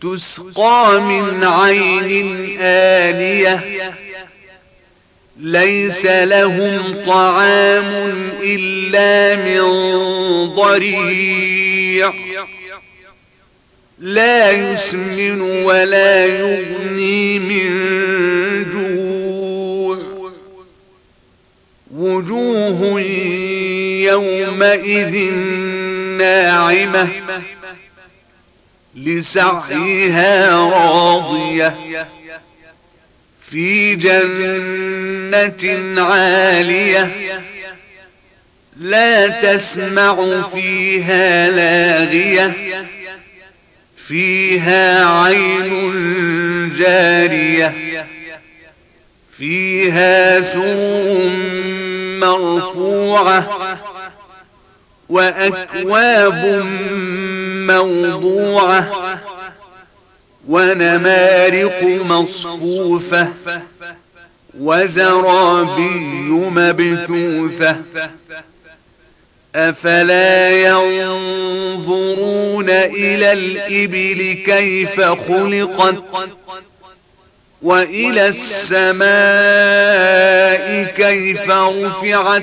تسقى من عين آنية ليس لهم طعام إلا من ضريع. لا يسمن ولا يغني من جوع. وجوه يومئذ ناعمة. لسعيها راضية في جنة عالية لا تسمع فيها لاغية فيها عين جارية فيها سور مرفوعة وأكواب موضوعة ونمارق مصفوفة وزرابي مبثوثة أفلا ينظرون إلى الإبل كيف خلقت وإلى السماء كيف رفعت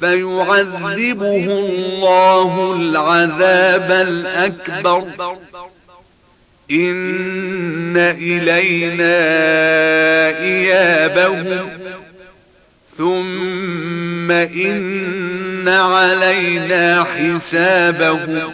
فيعذبه الله العذاب الأكبر. إن إلينا إيابهم ثم إن علينا حسابهم